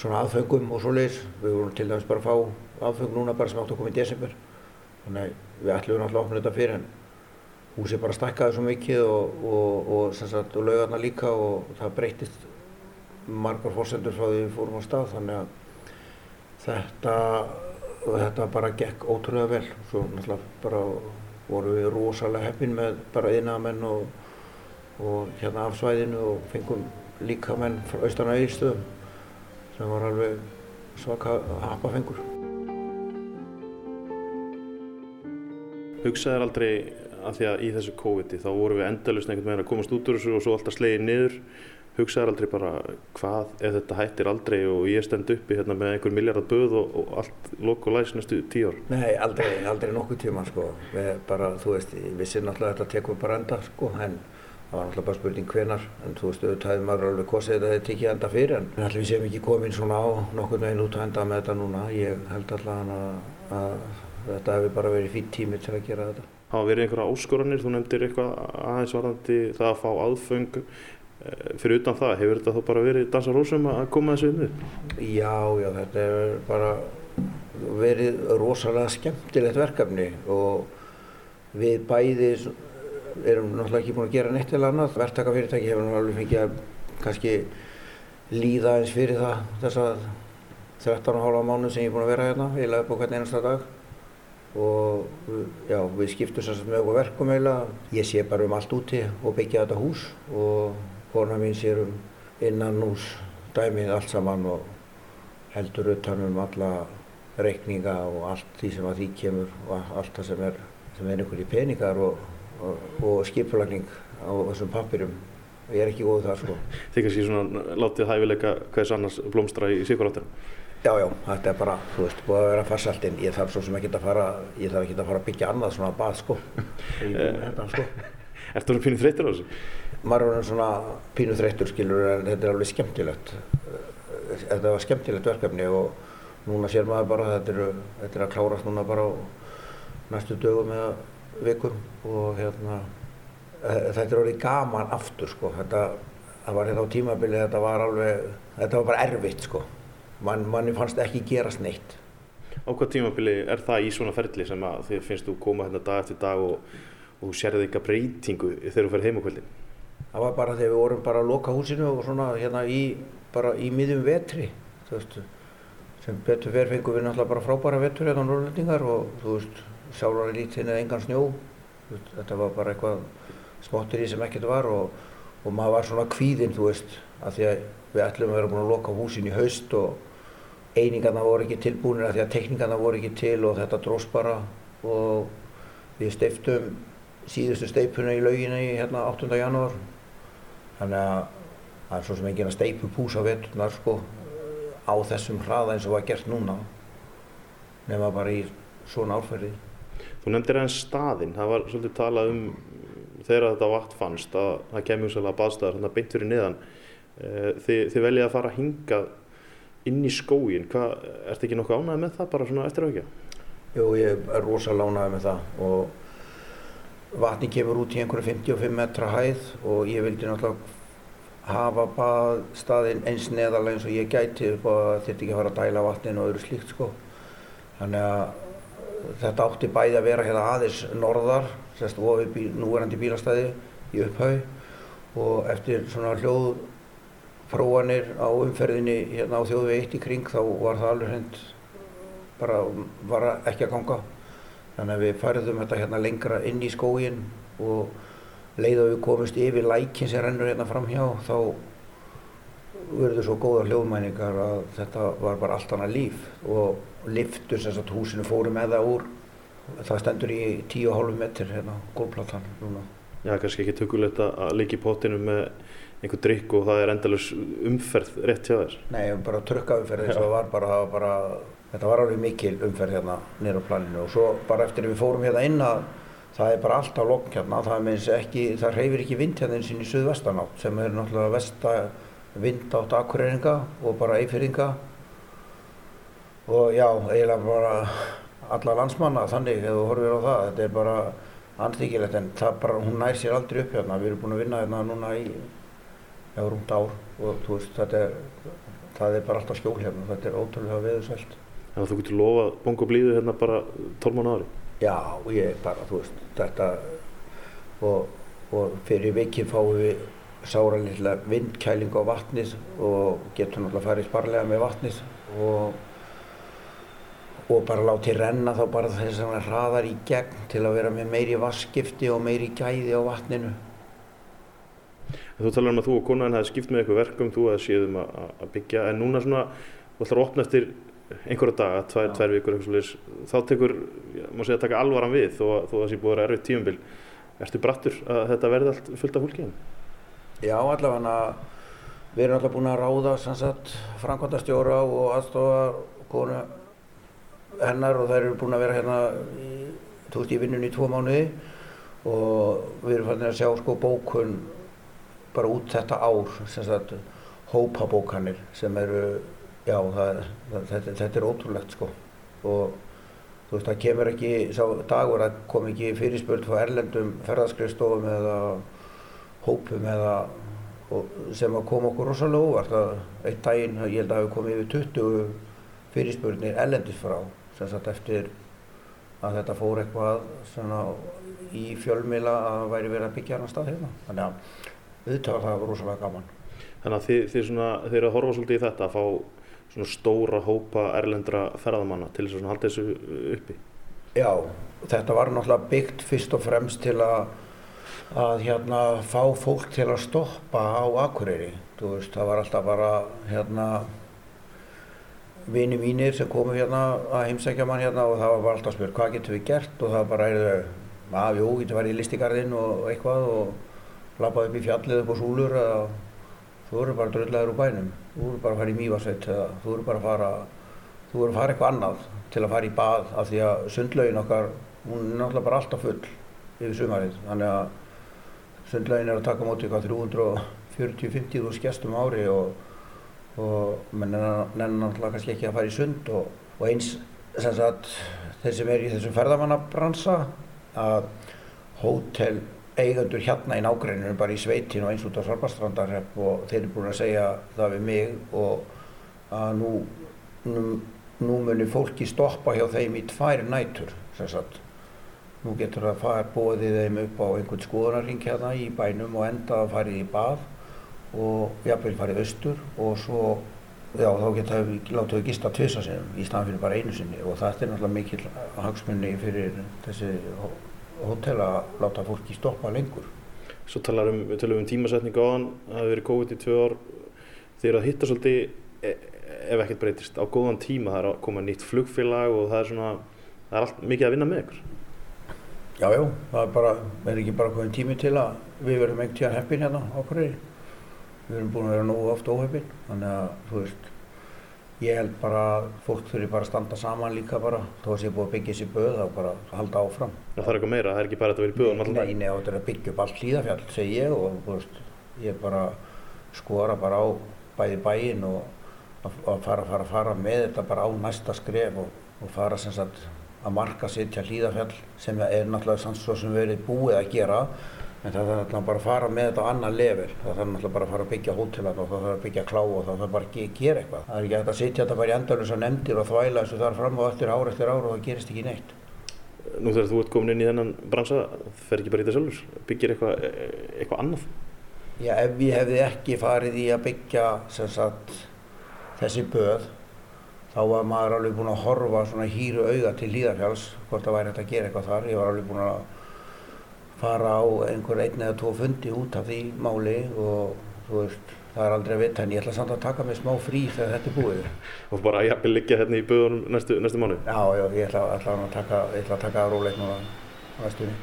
svona aðfengum og svo leiðis. Við vorum til dæmis bara að fá aðfeng núna bara sem átt að koma í desember. Þannig við ætlum náttúrulega að opna þetta fyrir en húsið bara stakkaði svo mikið og, og, og, og laugarna líka og það breytist margar fórsendur frá því við fórum á stað þannig að þetta, þetta bara gekk ótrúlega vel. Svo náttúrulega bara vorum við rosalega heppin með bara innamenn og, og hérna af svæðinu og fengum líka menn frá austan að Eilstöðum sem var alveg svaka hapafengur. Hugsaður aldrei að því að í þessu COVID-i þá vorum við endalust einhvern veginn að komast út úr þessu og svo alltaf slegið niður hugsaður aldrei bara hvað ef þetta hættir aldrei og ég stend uppi hérna með einhver miljardar böð og, og allt lok og læs næstu tíu ár? Nei, aldrei, aldrei nokkuð tíma sko. Við bara, þú veist, við séum náttúrulega að þetta tekum bara enda sko, en það var náttúrulega bara spurning hvenar, en þú veist, auðvitað hefur maður alveg kosið þetta að þetta tekið enda fyrir, en allir við séum ekki komin svona á nokkur meginn út að enda með þetta núna. Ég held allavega að, að þetta hefur bara verið fín tími til að gera þetta. Hafa verið einhverja áskoranir, þú nefndir eitthvað aðeins varðandi það að fá aðföng fyrir utan það, hefur þetta þá bara verið dansa rósum að koma þessu inn við? Já, já, þetta hefur bara verið rosalega skemmtilegt verkefni og við bæði erum náttúrulega ekki búin að gera neitt eða annað. Verktakafyrirtæki hefur náttúrulega alveg fengið að kannski líða eins fyrir það þessa 13,5 mánu sem ég er búin að vera hérna, eiginlega upp á hvern einasta dag og já, við skiptum sérstaklega með okkur verkum eiginlega. Ég sé bara um allt úti og byggja þetta hús og kona mín sér um innanús dæmið allt saman og heldur utan um alla reikninga og allt því sem að því kemur og allt það sem er, sem er einhverju peningar og, og, og skipulagning á þessum pappirum. Ég er ekki góð það sko. Þið kannski svona látið hæfileika hvers annars blómstra í síkuráttunum? Já, já, þetta er bara, þú veist, búið að vera farsaltinn. Ég þarf svo sem ekki að fara, ég þarf ekki að fara að byggja annað svona bað sko. Þetta sko. Ertu þú pínu þreytur á þessu? Maður er svona pínu þreyttur skilur en þetta er alveg skemmtilegt. Þetta var skemmtilegt verkefni og núna sér maður bara þetta er, þetta er að klárast núna bara á næstu dögum eða vikum og hérna e, þetta er orðið gaman aftur sko. Þetta, var hérna á tímabili þetta var alveg, þetta var bara erfitt sko. Man, manni fannst ekki gerast neitt. Á hvað tímabili er það í svona ferli sem að þið finnst þú koma hérna dag eftir dag og, og þú sérði eitthvað breytingu þegar þú fer heim á kvöldin? Það var bara þegar við vorum bara að loka húsinu og svona hérna í, bara í miðjum vetri, þú veist, sem betur fer fengum við náttúrulega bara frábæra vetur hérna á Norrlendingar og þú veist, sjálfur lítinn eða engan snjó, veist, þetta var bara eitthvað smottir í sem ekkert var og, og maður var svona kvíðinn, þú veist, að því að við ætlum að vera búin að loka húsin í haust og einingarna voru ekki tilbúinir að því að tekningarna voru ekki til og þetta dróst bara og við steiftum síðustu steipuna í lauginni hérna 8. janúar þannig að það er svo sem enginn að steipu pús á veturnar sko á þessum hraða eins og var gert núna nema bara í svona árferði. Þú nefndir aðeins staðinn, það var svolítið talað um þegar þetta vatn fannst að það kemur svolítið baðstæðar hérna beint fyrir niðan eh, þið, þið veljið að fara að hinga inn í skógin, hvað, ertu ekki nokkuð ánægð með það bara svona eftir aukja? Jú, ég er rosalega ánægð með það og vatni kemur út í einhverju 55 metra hæð og ég vildi náttúrulega hafa baðstaðinn eins neðalega eins og ég gæti upp og þetta ekki fara að dæla vatnin og öðru slíkt sko. Þannig að þetta átti bæði að vera hérna aðeins norðar, sérst ofið bí, núverandi bílastæði í upphau og eftir svona hljóð prófanir á umferðinni hérna á þjóðvegi eitt í kring þá var það alveg hreint bara var ekki að ganga þannig að við færðum þetta hérna lengra inn í skógin og leið að við komist yfir lækin sem rennur hérna fram hjá þá verður svo góða hljóðmæningar að þetta var bara allt annað líf. Og liftur sem sagt húsinu fóru með það úr. Það stendur í 10,5 metr hérna gólplatan núna. Já, kannski ekki tökulegt að leiki í potinu með einhver drikk og það er endalus umferð rétt hjá þér? Nei, bara trukkaumferð eins og það var bara, bara, þetta var alveg mikil umferð hérna nýra á planinu og svo bara eftir við fórum hérna inn að það er bara alltaf lokn hérna, það meins ekki, það reyfir ekki vind hérna eins og í suðvestanátt sem er náttúrulega vesta vind átt akkureringa og bara eifirringa og já, eiginlega bara alla landsmanna þannig ef þú horfir á það, þetta er bara andþykilegt en það bara, hún nær sér aldrei upp hérna, við erum búin að vinna hérna núna í já, rúmt ár og þú veist, þetta er, það er bara alltaf skjól hérna, þetta er ótrúlega veðursvælt. Þannig að þú getur lofað bongo blíðu hérna bara 12 mánu ári? Já, ég bara, þú veist, þetta og, og fyrir vikið fáum við sára lilla vindkæling á vatnið og getum náttúrulega farið sparlega með vatnið og og bara látið renna þá bara þess að hraðar í gegn til að vera með meiri vaskifti og meiri gæði á vatninu. Þú talar um að þú og konan hefði skipt með eitthvað verkum, þú hefði séð um að byggja, en núna svona, þú ætlar að opna eftir einhverja daga, tvær, tvær vikur þá tekur, má segja, að taka alvaran við þó að það sé búið að vera erfið tíumbil. Ertu brattur að þetta verði allt fullt af fólki? Já, allavega við erum alltaf búin að ráða sannsagt framkvæmdastjóra og aðstofa konu hennar og þær eru búin að vera hérna veist, í vinnunni í tvo mánuði og við erum fannin að sjá sko bókun bara út þetta ár, hópabókanir sem eru, já, það, þetta, þetta er ótrúlegt sko og þú veist, það kemur ekki, sá dagur að kom ekki fyrirspöld frá erlendum ferðarskrifstofum eða hópum eða sem að koma okkur rosalega óvart að eitt daginn, ég held að hafi komið yfir 20 fyrirspörnir erlendis frá sem sagt eftir að þetta fór eitthvað svona í fjölmila að væri verið að byggja hann að stað hérna. Þannig að auðvitað það var rosalega gaman. Þannig að þið, þið, svona, þið eru að horfa svolítið í þetta að fá stóra hópa erlendra ferðamanna til þess að halda þessu uppi? Já, þetta var náttúrulega byggt fyrst og fremst til að, að hérna fá fólk til að stoppa á Akureyri. Veist, það var alltaf bara hérna vini mínir sem komu hérna að heimsækja mann hérna og það var alltaf að spyrja hvað getur við gert og það bara er þau að jú, getur verið í listigarðinn og eitthvað og lappaði upp í fjallið upp á súlur eða þú eru bara dröðlegaður úr bænum þú eru bara að fara í mývarsveit þú eru bara að fara þú eru að fara eitthvað annað til að fara í bað af því að sundlaugin okkar hún er náttúrulega bara alltaf full yfir sumarið. Þannig að sundlaugin er að taka móti eitthvað 340-50 úr skestum ári og og menn nennar náttúrulega kannski ekki að fara í sund og, og eins sem sagt þeir sem er í þessum ferðamannabransa að hótel eigandur hérna í nágreininu bara í sveitin og eins út á Svarbastrandarhepp og þeir eru búin að segja það við mig og að nú, nú nú muni fólki stoppa hjá þeim í tvær nætur sem sagt. Nú getur það fara bóðið þeim upp á einhvern skoðunarring hérna í bænum og enda að farið í bað og jafnvel farið austur og svo já þá geta við látið við gista tvisa sinum í staðan fyrir bara einu sinni og þetta er náttúrulega mikil hagsmunni fyrir þessi hótel að láta fólki stoppa lengur. Svo talar um, við um tímasetningu á hann, það hefur verið COVID í tvö ár, þeir eru að hitta svolítið e, ef ekkert breytist á góðan tíma, það er að koma nýtt flugfélag og það er svona, það er allt mikið að vinna með ykkur. Já, já, það er bara, er ekki bara komið tími til að við verðum einhvern tíðan heppin hérna á hverju. Við erum búin að vera nógu oft óheppin, þannig að, þú veist, ég held bara að fólk þurfi bara að standa saman líka bara, þó að sé búið að byggja sér böð, þá bara halda áfram. Það er eitthvað meira, það er ekki bara að þetta verið böðum alltaf. Nei, nei, þetta er að byggja upp allt hlýðafjall, segi ég, og, veist, ég bara skora bara á bæði bæinn og að fara, fara, fara með þetta bara á næsta skref og, og fara sem sagt að marka sittja hlýðafjall sem er náttúrulega sanns svo sem verið búið að gera En það þarf náttúrulega bara að fara með þetta á annan level. Það þarf náttúrulega bara að fara að byggja hótelan og það þarf að byggja klá og það þarf bara að gera eitthvað. Það er ekki að sitja þetta bara í endalus að nefndir og þvæla þessu þar fram og eftir ár eftir ár og það gerist ekki neitt. Nú þegar þú ert komin inn í þennan bransa, fer ekki bara í þetta sjálfur? Byggir eitthvað, eitthvað annað? Já, ef ég hefði ekki farið í að byggja sagt, þessi böð, þá var maður alveg búinn að horfa fara á einhver einn eða tvo fundi út af því máli og þú veist, það er aldrei að vita en ég ætla samt að taka mig smá frí þegar þetta er búið. Og bara að jafnvel liggja hérna í böðunum næstu, næstu mánu? Já, já, ég ætla, ætla að taka, taka það rólegt núna á næstunni.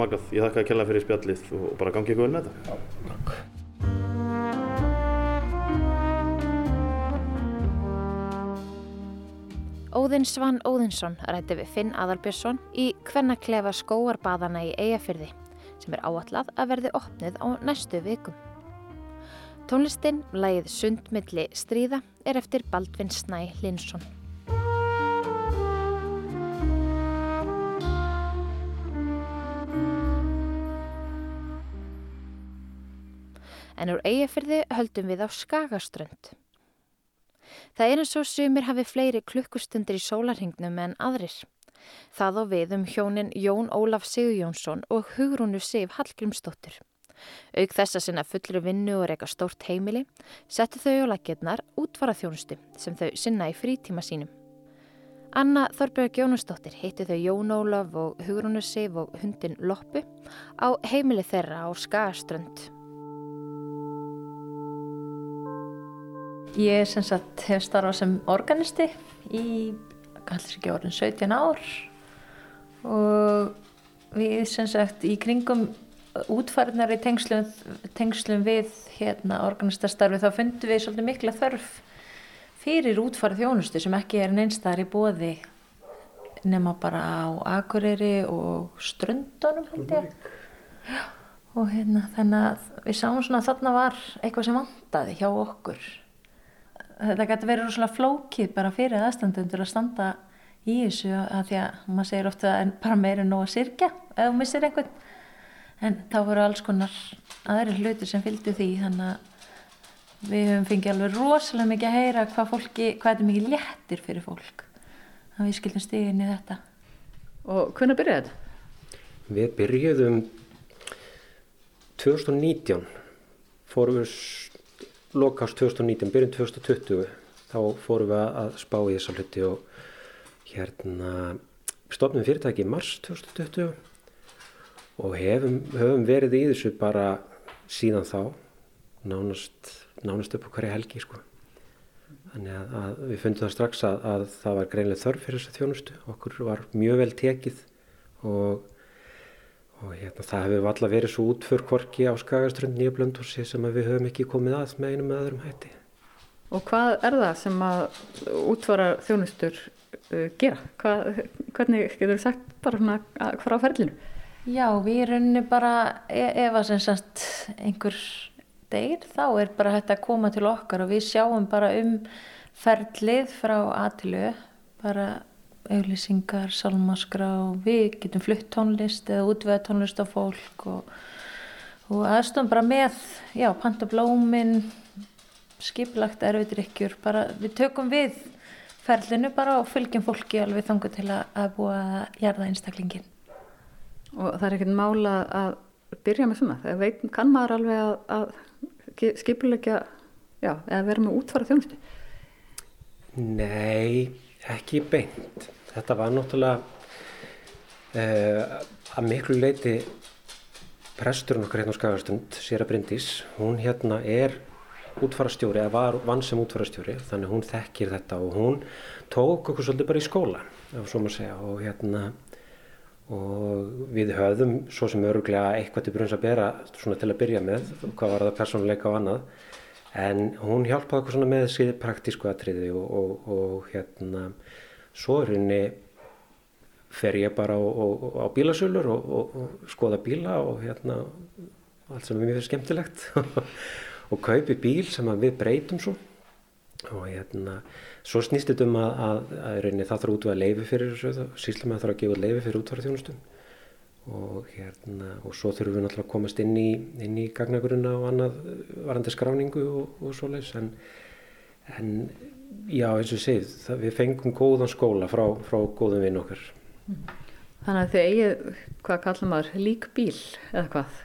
Magnað, ég þakka að kella fyrir spjallið og bara gangi ykkur vel með þetta. Já, takk. Óðinn Svann Óðinsson rætti við Finn Aðalbjörnsson í Kvennaklefa skóarbadana í Eyjafyrði sem er áallad að verði opnið á næstu vikum. Tónlistinn, lægið Sundmilli stríða, er eftir Baldvin Snæ Linsson. En úr Eyjafyrði höldum við á Skagaströnd. Það er eins og sumir hafi fleiri klukkustundir í sólarhingnum en aðrir. Það á við um hjónin Jón Ólaf Sigurjónsson og Hugrúnu Sif Hallgrímsdóttur. Auk þess að sinna fullri vinnu og reyka stórt heimili, settu þau á lakirnar útvara þjónustu sem þau sinna í frítíma sínum. Anna Þorbjörg Jónusdóttir heitti þau Jón Ólaf og Hugrúnu Sif og hundin Loppu á heimili þeirra á Skagaströnd. Ég sem sagt hef starfað sem organisti í, kannski ekki orðin 17 ár. Og við sem sagt í kringum útfæriðnar í tengslum, tengslum við hérna organistastarfi þá fundum við svolítið mikla þörf fyrir útfærið þjónustu sem ekki er neinstar í bóði nema bara á Akureyri og Ströndunum held ég. Og hérna þannig að við sáum svona að þarna var eitthvað sem vandaði hjá okkur þetta getur verið rosalega flókið bara fyrir aðstandendur að standa í þessu að því að maður segir ofta en bara meira nóg að sirkja ef þú missir einhvern en þá voru alls konar aðri hluti sem fylgdu því þannig að við höfum fengið alveg rosalega mikið að heyra hvað fólki, hvað þetta mikið léttir fyrir fólk að við skildum stíðin í þetta Og hvernig byrjaði þetta? Við byrjuðum 2019 fórum við lokast 2019, byrjun 2020 þá fórum við að spá í þessa hluti og hérna stofnum fyrirtæki í mars 2020 og hefum, hefum verið í þessu bara síðan þá nánast, nánast upp á hverja helgi sko. Þannig að, að við fundum það strax að, að það var greinlega þörf fyrir þessa þjónustu. Okkur var mjög vel tekið og og hérna, það hefur alltaf verið svo útför kvorki á Skagaströnd nýja blöndhúsi sem við höfum ekki komið að með einum með öðrum hætti. Og hvað er það sem að útfara þjónustur uh, gera? Hvað, hvernig getur þú sagt bara svona hvað á ferlinu? Já, við erum bara, e, ef að sem sagt einhver degir þá er bara hægt að koma til okkar og við sjáum bara um ferlið frá aðtilu, bara auglýsingar, salmaskrá, við getum flutt tónlist eða útvega tónlist á fólk og, og aðstofn bara með, já, panta blómin, skiplagt erfiðryggjur, bara við tökum við ferlinu bara og fylgjum fólki alveg þangu til að, að búa að jarða einstaklingin. Og það er ekkert mála að byrja með svona. Það veit, kann maður alveg að, að skipulegja, já, eða vera með útfara þjónustu? Nei, ekki beint. Þetta var náttúrulega uh, að miklu leiti presturinn okkar hérna á Skagastund, Sýra Bryndís, hún hérna er útfarastjóri, eða var vann sem útfarastjóri, þannig hún þekkir þetta og hún tók okkur svolítið bara í skóla, ef svo maður segja, og hérna og við höfðum svo sem öruglega eitthvað til brunns að bera svona til að byrja með, hvað var það persónuleika og annað, en hún hjálpaði okkur svona með síði praktísku atriði og, og, og hérna svo er henni fer ég bara á, bílasölur og, skoða bíla og hérna allt sem er mjög skemmtilegt. Og kaupi bíl sem við breytum svo. Og hérna svo snýst þetta um að, að, að reyni, það þarf út að leifi fyrir þessu síslega með þarf að gefa leifi fyrir útvarðarþjónustum og hérna og svo þurfum við náttúrulega að komast inn í, inn í gagnaguruna og annað varandi skráningu og, og svo leiðs en, en já eins og segið það, við fengum góðan skóla frá, frá góðum vinn okkar. Þannig að þið eigið, hvað kallar maður, líkbíl eða hvað?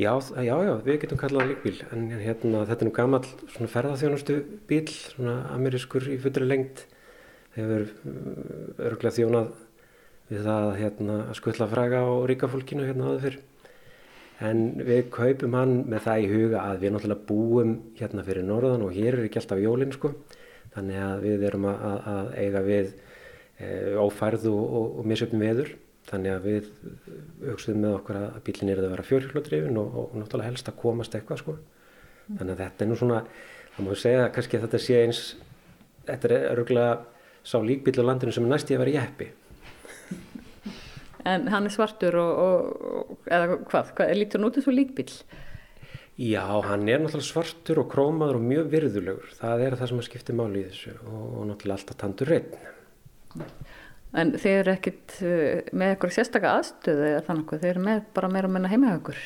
Já, já, já, við getum kallað líkbíl. En hérna, þetta er nú gammal svona ferðarþjónustu bíl, svona amerískur í fullri lengt hefur uh, örgulega þjónað við það hérna, að skvölla fræga á ríkafólkinu hérna áður fyrr. En við kaupum hann með það í huga að við náttúrulega búum hérna fyrir norðan og hér er ekki alltaf jólinn sko. Þannig að við erum að, að eiga við Eh, ófærð og, og, og misjöfnum veður. Þannig að við hugsaðum með okkur að bílinn er að vera fjórhjólodrifin og, og náttúrulega helst að komast eitthvað sko. þannig að þetta er nú svona það má segja kannski að þetta sé eins þetta er öruglega sá líkbíl á landinu sem er næst í að vera jæppi En hann er svartur og eða hvað, hvað lítur hann út eins og líkbíl? Já, hann er náttúrulega svartur og krómaður og mjög virðulegur það er það sem að skipta máli í þessu og náttúrulega alltaf tandur reyn En þeir eru ekkit eh, með eitthvað sérstaklega aðstöðu eða þannig að þeir eru með bara meira að menna heima ykkur?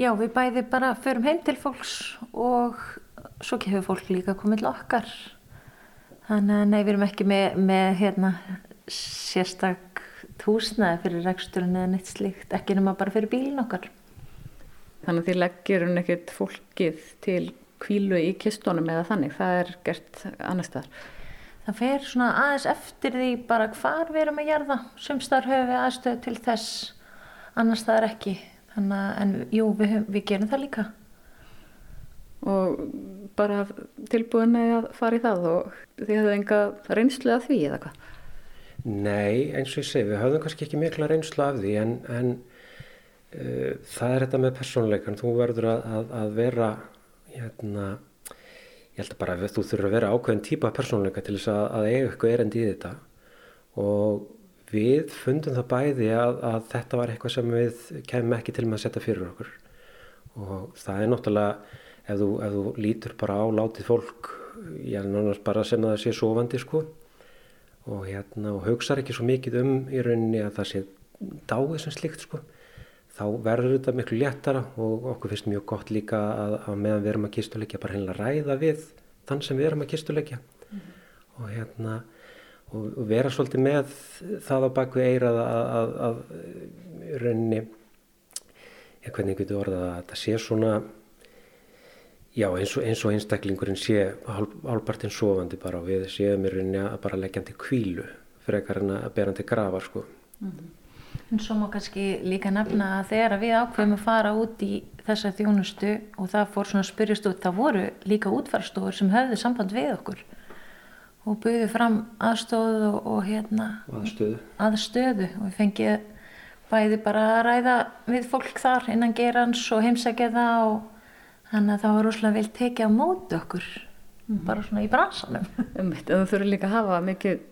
Já, við bæði bara förum heim til fólks og svo kemur fólk líka komið til okkar. Þannig að nei, við erum ekki með, með hérna, sérstak túsnaði fyrir reksturinn eða neitt slíkt, ekki nema bara fyrir bílin okkar. Þannig að þið leggjur hún ekkit fólkið til kvílu í kistónum eða þannig, það er gert annar staðar. Það fer svona aðeins eftir því bara hvar við erum að gerða sumstar höfum við aðstöð til þess annars það er ekki. Þannig að en jú við, við gerum það líka. Og bara tilbúin að fara í það og þið hefðu enga reynslu af því eða hvað? Nei, eins og ég segi, við höfðum kannski ekki mikla reynslu af því en, en uh, það er þetta með persónleikan, þú verður að, að, að vera hérna ég held að bara þú þurfur að vera ákveðin típa persónuleika til þess að, að eiga eitthvað erendi í þetta. Og við fundum það bæði að þetta var eitthvað sem við kemum ekki til með að setja fyrir okkur. Og það er náttúrulega ef þú, ef þú lítur bara á látið fólk ég er náttúrulega bara sem að það sé sofandi sko og hérna og hugsaður ekki svo mikið um í rauninni að það sé dáið sem slikt sko þá verður þetta miklu léttara og okkur finnst mjög gott líka að, að meðan við erum að kistuleikja bara hennilega ræða við þann sem við erum að kistuleikja mm -hmm. og hérna og vera svolítið með það á bakvið eirað að, að, að rauninni ég hvernig getur orðað að þetta sé svona já eins og, eins og einstaklingurinn sé hálpartinn sofandi bara og við séum í rauninni að bara leggja hann til kvílu frekar en að bera hann til gravar sko mm -hmm. En svo má kannski líka nefna að þegar við ákveðum að fara út í þessa þjónustu og það fór svona spyrjast út, það voru líka útfarstofur sem höfðu samband við okkur og buðið fram aðstóðu og, og hérna aðstöðu. aðstöðu og við fengið bæði bara að ræða við fólk þar innan gerans og heimsækja það og þannig að það var rosalega vel tekið á móti okkur mm. bara svona í bransanum. Þú þurfur líka að hafa mikið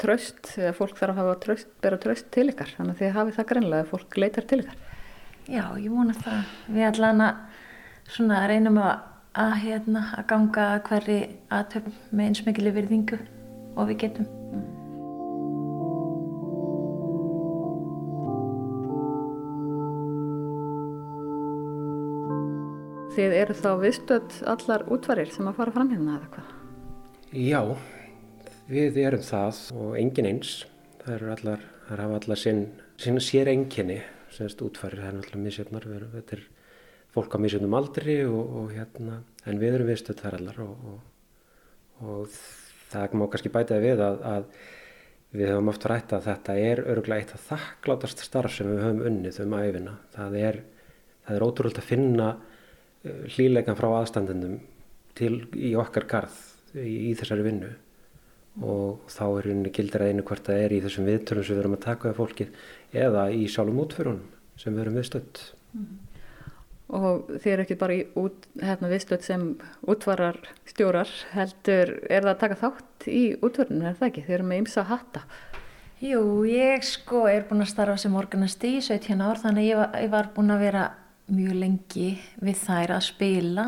tröst, eða fólk þarf að hafa tröst, bera tröst til ykkar, þannig að þið hafið það greinlega að fólk leitar til ykkar. Já, ég vona það. Við allan að svona reynum að, að, hérna, að ganga hverri aðtöfn með eins mikil yfirðingu og við getum. Þið eru þá viðstöld allar útvarir sem að fara fram hérna eða hvað? Já, Við erum það og engin eins. Það eru allar, það hafa allar sinn, sinn sér enginni, semst útfærir, það er náttúrulega misjöfnar. Þetta er fólk á misjöfnum aldri og, og hérna, en við erum viðstödd þar allar og, og, og það má kannski bætaði við að, að Við höfum oft rætt að þetta er öruglega eitt af þakklátast starf sem við höfum unnið um æfina. Það er, það er ótrúlega að finna hlýleikan frá aðstandendum til í okkar garð í, í þessari vinnu og þá er unni gildir að einu hvort það er í þessum viðtörnum sem við erum að taka af fólkið eða í sjálfum útförunum sem við erum viðstödd. Mm -hmm og þið eru ekki bara í út, hérna, viðstöld sem útvarar stjórar heldur, er það að taka þátt í útvörnum, er það ekki? Þið eru með ymsa að hatta. Jú, ég sko er búin að starfa sem organisti í 17 ár þannig ég var, ég var búin að vera mjög lengi við þær að spila.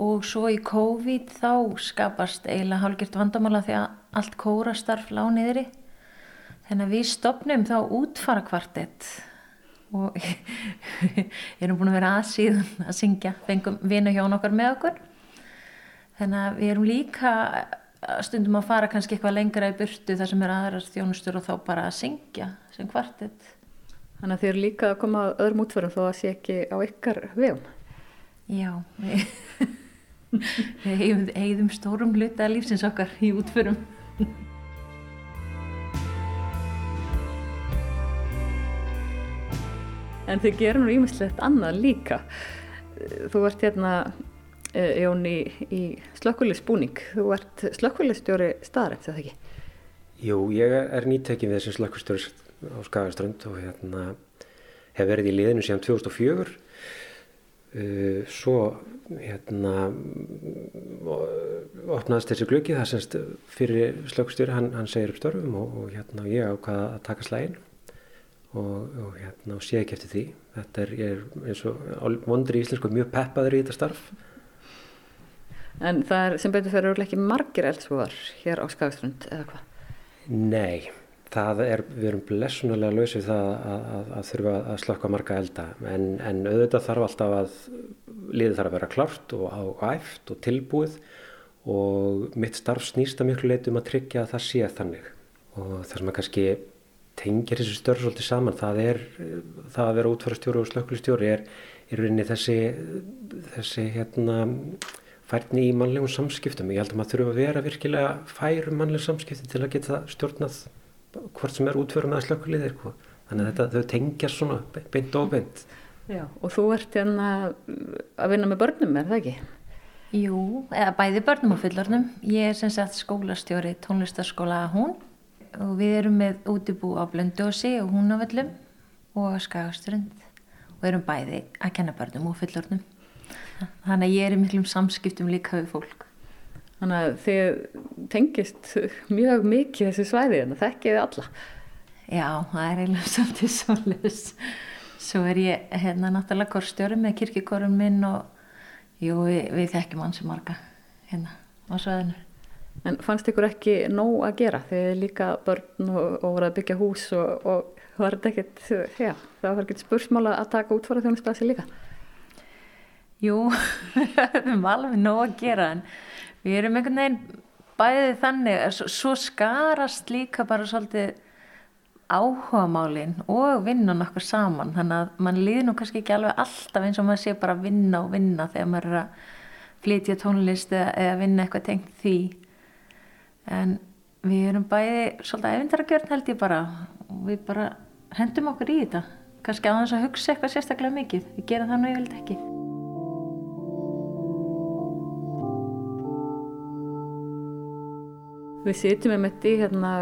Og svo í COVID þá skapast eiginlega hálgirt vandamála því að allt kórastarf lág niðri. Þannig að við stopnum þá útfara kvartett og erum búin að vera aðsíðan að syngja, fengum vina hjón okkar með okkur. Þannig að við erum líka stundum að fara kannski eitthvað lengra í burtu þar sem er aðrar þjónustur og þá bara að syngja sem kvartett Þannig að þið eru líka að koma að öðrum útförum þó að sé ekki á ykkar vegum. Já við, við eigðum stórum hluta lífsins okkar í útförum. En þið gerum nú ímislegt annað líka. Þú ert hérna eh, Jón í, í slökkulisbúning þú ert slökkulistjóri staðrætt, eða ekki? Jú, ég er nýttekinn við þessum slökkustjóri á Skagaströnd og hérna hef verið í liðinu síðan 2004 uh, svo hérna opnaðist þessi glöggi það semst fyrir slökkustjóri hann, hann segir upp störfum og, og hérna ég ákvaða að taka slægin og, og hérna og sé ekki eftir því. Þetta er, er eins og vondur í íslensku mjög peppaður í þetta starf. En það er sem betur fyrir ekki margir eldsvoðar hér á Skagströnd eða hvað? Nei, það er, við erum blessunulega lausið það að, að, að þurfa að slökka marga elda. En, en auðvitað þarf alltaf að liðið þarf að vera klart og áæft og tilbúið. Og mitt starf snýsta miklu leitum að tryggja að það sé þannig. Og það sem að kannski tengir þessi störf svolítið saman það er, það að vera útfærastjóri og slökkulistjóri er í rauninni þessi þessi hérna færni í mannlegum samskiptum. Ég held að maður þurfa að vera virkilega færum mannlegum samskiptum til að geta stjórnað hvort sem er útfærum eða slökkulið þannig að þetta, þau tengjar svona beint og beint. Já, og þú ert hérna að vinna með börnum, er það ekki? Jú, eða bæði börnum og fullornum ég er sem sagt skólastjóri tónlistarskóla hún og við erum með útibú á Blöndósi og Húnavöllum og Skagaströnd og erum bæði að kenna börnum og fullornum þannig að ég er í miklum samskiptum líka við fólk Þannig að þið tengist mjög mikið þessi svæði en það þekkið þið alla? Já, það er eiginlega svolítið svolítið svo er ég hérna náttúrulega korstjóri með kirkikorum minn og jú, við, við þekkjum hansi marga hérna á svæðinu. En fannst ykkur ekki nóg að gera? Þegar líka börn og, og voru að byggja hús og, og var þetta ekkert, já, það var ekkert spursmála að taka útfara þjónustasi líka? Jú, við höfum alveg nóg að gera en við erum einhvern veginn bæðið þannig, svo, skarast líka bara svolítið áhuga málinn og vinnan okkur saman. Þannig að mann líður nú kannski ekki alveg alltaf eins og maður sé bara vinna og vinna þegar maður er að flytja tónlist eða, eða vinna eitthvað tengt því. En við erum bæði svolítið efindarargjörn held ég bara. Og við bara hendum okkur í þetta. Kannski á þess að hugsa eitthvað sérstaklega mikið. Við gerum það nú yfirlega ekki Við sitjum með mitt í hérna,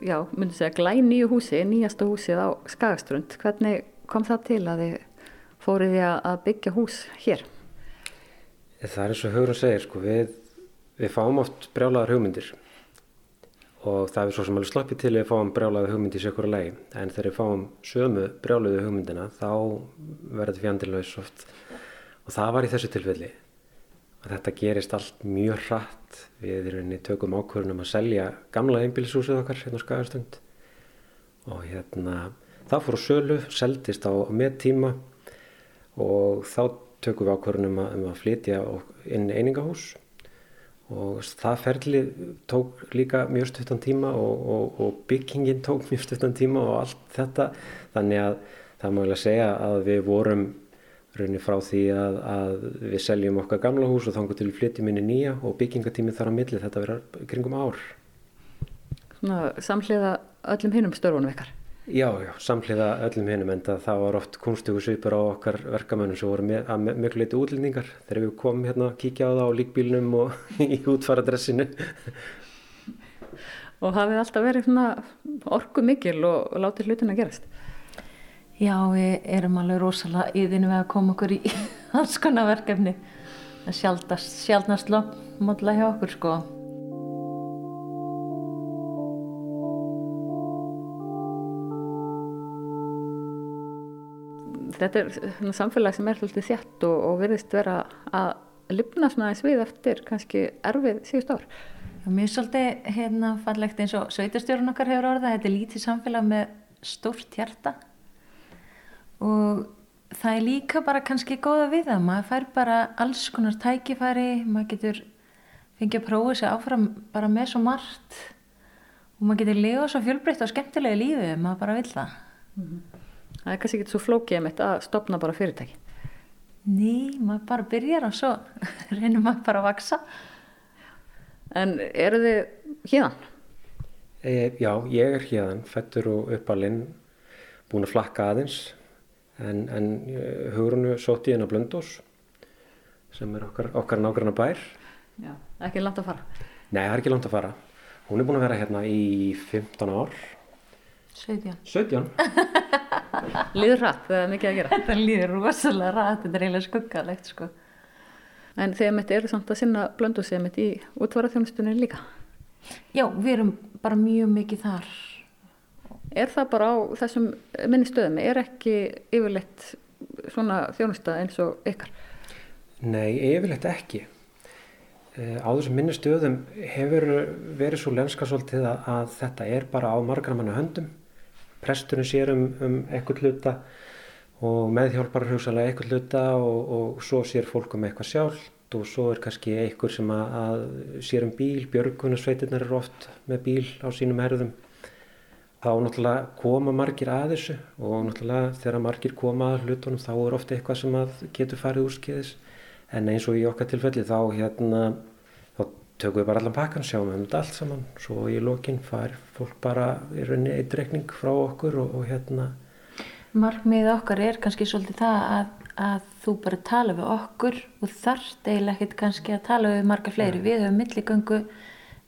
já, myndi segja glæn nýju húsi, nýjasta húsið á Skagaströnd. Hvernig kom það til að þið fórið því að byggja hús hér? Það er eins og Hugrun segir, sko, við, við fáum oft brjálaðar hugmyndir og það er svo sem alveg sloppið til að við fáum brjálaðu hugmyndi í sekura lagi en þegar við fáum sömu brjálaðu hugmyndina þá verður þetta fjandilöðs oft og það var í þessu tilfelli þetta gerist allt mjög hratt. Við erum tökum ákvörðunum að selja gamla einbílisúsið okkar hérna á Skagastund og hérna það fór sölu, seldist á með tíma og þá tökum við ákvörðunum um að flytja inn einingahús. Og það ferli tók líka mjög stuttan tíma og, og, og byggingin tók mjög stuttan tíma og allt þetta. Þannig að það má ég segja að við vorum raunni frá því að, að við seljum okkar gamla hús og þangur til flytjum inn í nýja og byggingatími þar á milli þetta verður kringum ár. Svona samhliða öllum hinnum störfunum ykkar? Já, já, samhliða öllum hinnum en það var oft kunstugu svipur á okkar verkamönnum sem voru með, að mjög leiti útlendingar þegar við komum hérna að kíkja á það á líkbílnum og í útfaradressinu. og hafið alltaf verið orgu mikil og látið hlutin að gerast? Já, við erum alveg rosalega yðinu við að koma okkur í alls konar verkefni. Það sjálfnast, sjálfnast módla hjá okkur sko. Þetta er samfélag sem er svolítið þjætt og, og verðist vera að lifna svona eins við eftir kannski erfið síðust ár. Já, mér er svolítið hérna fallegt eins og sveitarstjórun okkar hefur orðað. Þetta er lítið samfélag með stórt hjarta og það er líka bara kannski góða við það, maður fær bara alls konar tækifæri, maður getur fengið að prófa sér áfram bara með svo margt. Og maður getur liða svo fjölbreytt og skemmtilegi lífi maður bara vil það. Mm -hmm. Það er kannski ekki svo flókið með þetta að stopna bara fyrirtæki. Ný, maður bara byrjar og svo reynir maður bara að vaksa. En eru þið híðan? E, já, ég er híðan, fættur og uppalinn búin að flakka aðeins en, en eh, hugurinu sótt í henn að Blöndós sem er okkar, okkar nákvæmna bær Já, ekki langt að fara? Nei, það er ekki langt að fara hún er búin að vera hérna í 15 ár 17 17? Líður rætt, það er mikið að gera Það líður rosalega rætt, þetta er eiginlega skuggalegt sko. En þegar mitt eru samt að sinna Blöndós eða mitt í útvaraþjónustunni líka? Já, við erum bara mjög mikið þar Er það bara á þessum minni stöðum? Er ekki yfirleitt svona þjónusta eins og ykkar? Nei, yfirleitt ekki. Eh, á þessum minni stöðum hefur verið svo lenska svolítið að, þetta er bara á margar manna höndum. Presturinn sér um, um eitthvað hluta og meðhjálpar hugsalega eitthvað hluta og, og svo sér fólk um eitthvað sjálft og svo er kannski einhver sem að, að sér um bíl, björgunarsveitirnar eru oft með bíl á sínum herðum þá náttúrulega koma margir að þessu og náttúrulega þegar margir koma að hlutunum þá er ofta eitthvað sem getur farið úrskiðis en eins og í okkar tilfelli þá hérna þá tökum við bara allan pakkan, sjáum um þetta allt saman. Svo í lokin fær fólk bara í rauninni eitt rekning frá okkur og, og hérna. Markmið okkar er kannski svolítið það að, að þú bara tala við okkur og þarft eiginlega ekkert kannski að tala við marga fleiri, ja. við höfum milligöngu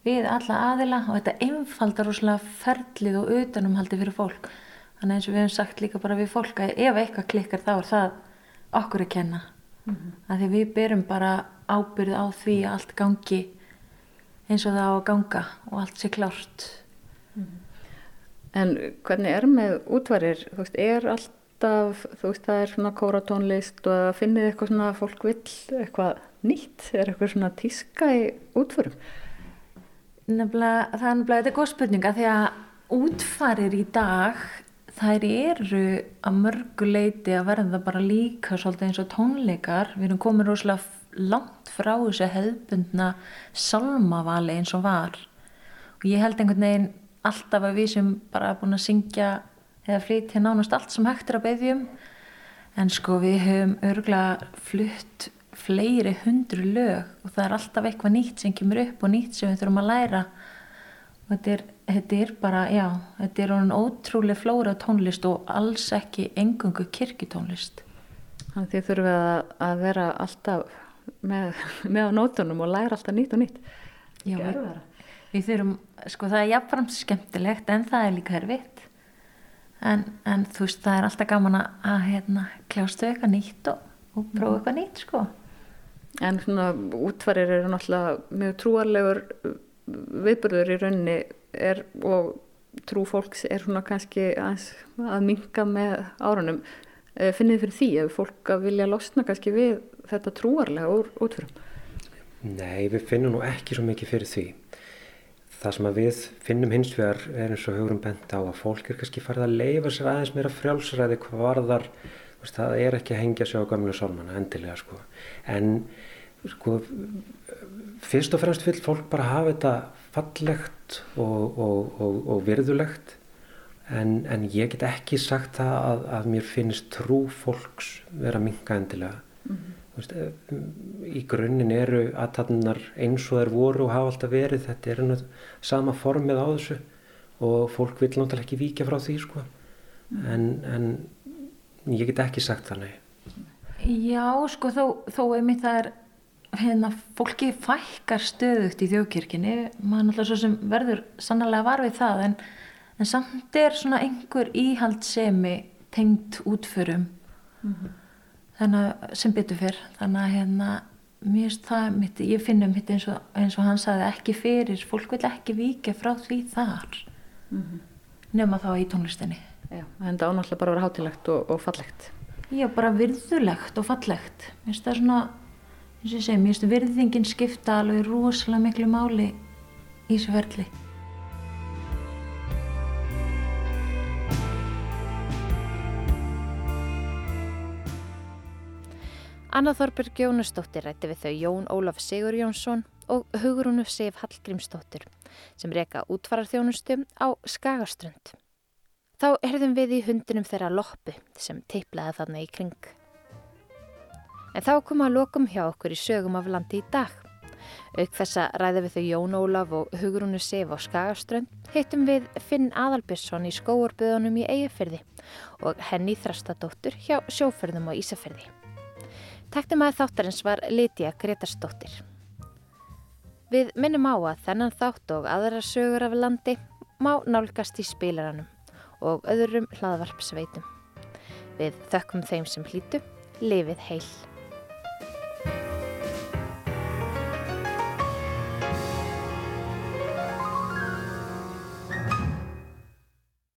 við alla aðila og þetta einfaldar úrslega ferlið og utanumhaldi fyrir fólk. Þannig eins og við hefum sagt líka bara við fólk að ef eitthvað klikkar þá er það okkur að kenna. Mm -hmm. Því við byrjum bara ábyrð á því að allt gangi eins og það á að ganga og allt sé klárt. Mm -hmm. En hvernig er með útvarir? Þú veist, er alltaf, þú veist, það er svona kóratónlist og finnir eitthvað svona að fólk vill eitthvað nýtt? Er eitthvað svona tíska í útvarum? Nefnilega, það er nefnilega, þetta er góð spurninga því að útfarir í dag þær eru að mörgu leiti að verða bara líka svolítið eins og tónleikar. Við erum komið rosalega langt frá þessu hefðbundna salmavali eins og var. Og ég held einhvern veginn alltaf að við sem bara búin að syngja eða flytja nánast allt sem hægt er að beðjum en sko við höfum örgulega flutt fleiri hundru lög og það er alltaf eitthvað nýtt sem kemur upp og nýtt sem við þurfum að læra og þetta er, þetta er bara, já, þetta er ótrúlega flóra tónlist og alls ekki engungu kirkitónlist. Þannig þið þurfum að, að vera alltaf með, með á nótunum og læra alltaf nýtt og nýtt. Já, við, við þurfum, sko það er jafnframt skemmtilegt en það er líka herfitt en, en þú veist það er alltaf gaman að hérna kljástu eitthvað nýtt og, og prófa eitthvað nýtt sko. En svona útvarir eru náttúrulega mjög trúarlegur viðbörður í raunni er, og trú fólks er svona kannski að, að minga með árunum. Eh, finnið fyrir því ef fólk að vilja losna kannski við þetta trúarlega úr útförum? Nei, við finnum nú ekki svo mikið fyrir því. Það sem við finnum hins vegar er eins og högurum bent á að fólk er kannski farið að leifa sér aðeins meira frjálsræði hvað varðar, það er ekki að hengja sig á gamlu sálmanna endilega sko. En sko, fyrst og fremst vil fólk bara hafa þetta fallegt og, og, og, og virðulegt en, en ég get ekki sagt það að, að mér finnst trú fólks vera minga endilega. Mm -hmm. veist, í grunninn eru aðtatnar eins og þær voru og hafa alltaf verið, þetta er einu sama formið á þessu og fólk vil náttúrulega ekki vika frá því sko. Mm. En, en ég get ekki sagt það, nei. Já, sko, þó, þó einmitt það er hérna, fólki fækkar stöðugt í þjókirkini maður náttúrulega svo sem verður sannlega var við það en, en samt er svona einhver íhaldsemi tengt útförum mm -hmm. þannig sem byttu fyrr þannig að hérna það, mitt, ég finnum mitt eins og, eins og hann saði ekki fyrir, fólk vil ekki vika frá því þar mm -hmm. nema þá í tónlistinni Já, en það ánáttúrulega bara að vera hátilegt og, og fallegt Já, bara virðulegt og fallegt mér finnst það svona eins og ég segi, mér finnst virðingin skipta alveg rosalega miklu máli í þessu verðli. Anna Þorberg Jónusdóttir rætti við þau Jón Ólaf Sigur Jónsson og Hugrúnu Sif Hallgrímsdóttir sem reyka útfararþjónustu á Skagaströnd. Þá herðum við í hundinum þeirra loppu sem teiplaði þarna í kring. En þá kom að lokum hjá okkur í sögum af landi í dag. Auk þessa ræði við þau Jón Ólaf og Hugrúnu Sif á Skagaströnd hittum við Finn Adalbjörnsson í skóarbyðunum í Eyjafyrði og henni Þrastadóttur hjá sjóferðum á Ísafyrði. Taktum að þáttarins var Lítiða Gretarsdóttir. Við minnum á að þennan þátt og aðra sögur af landi má nálgast í spilaranum og öðrum hlaðvarpsveitum. Við þökkum þeim sem hlýtu, lifið heil.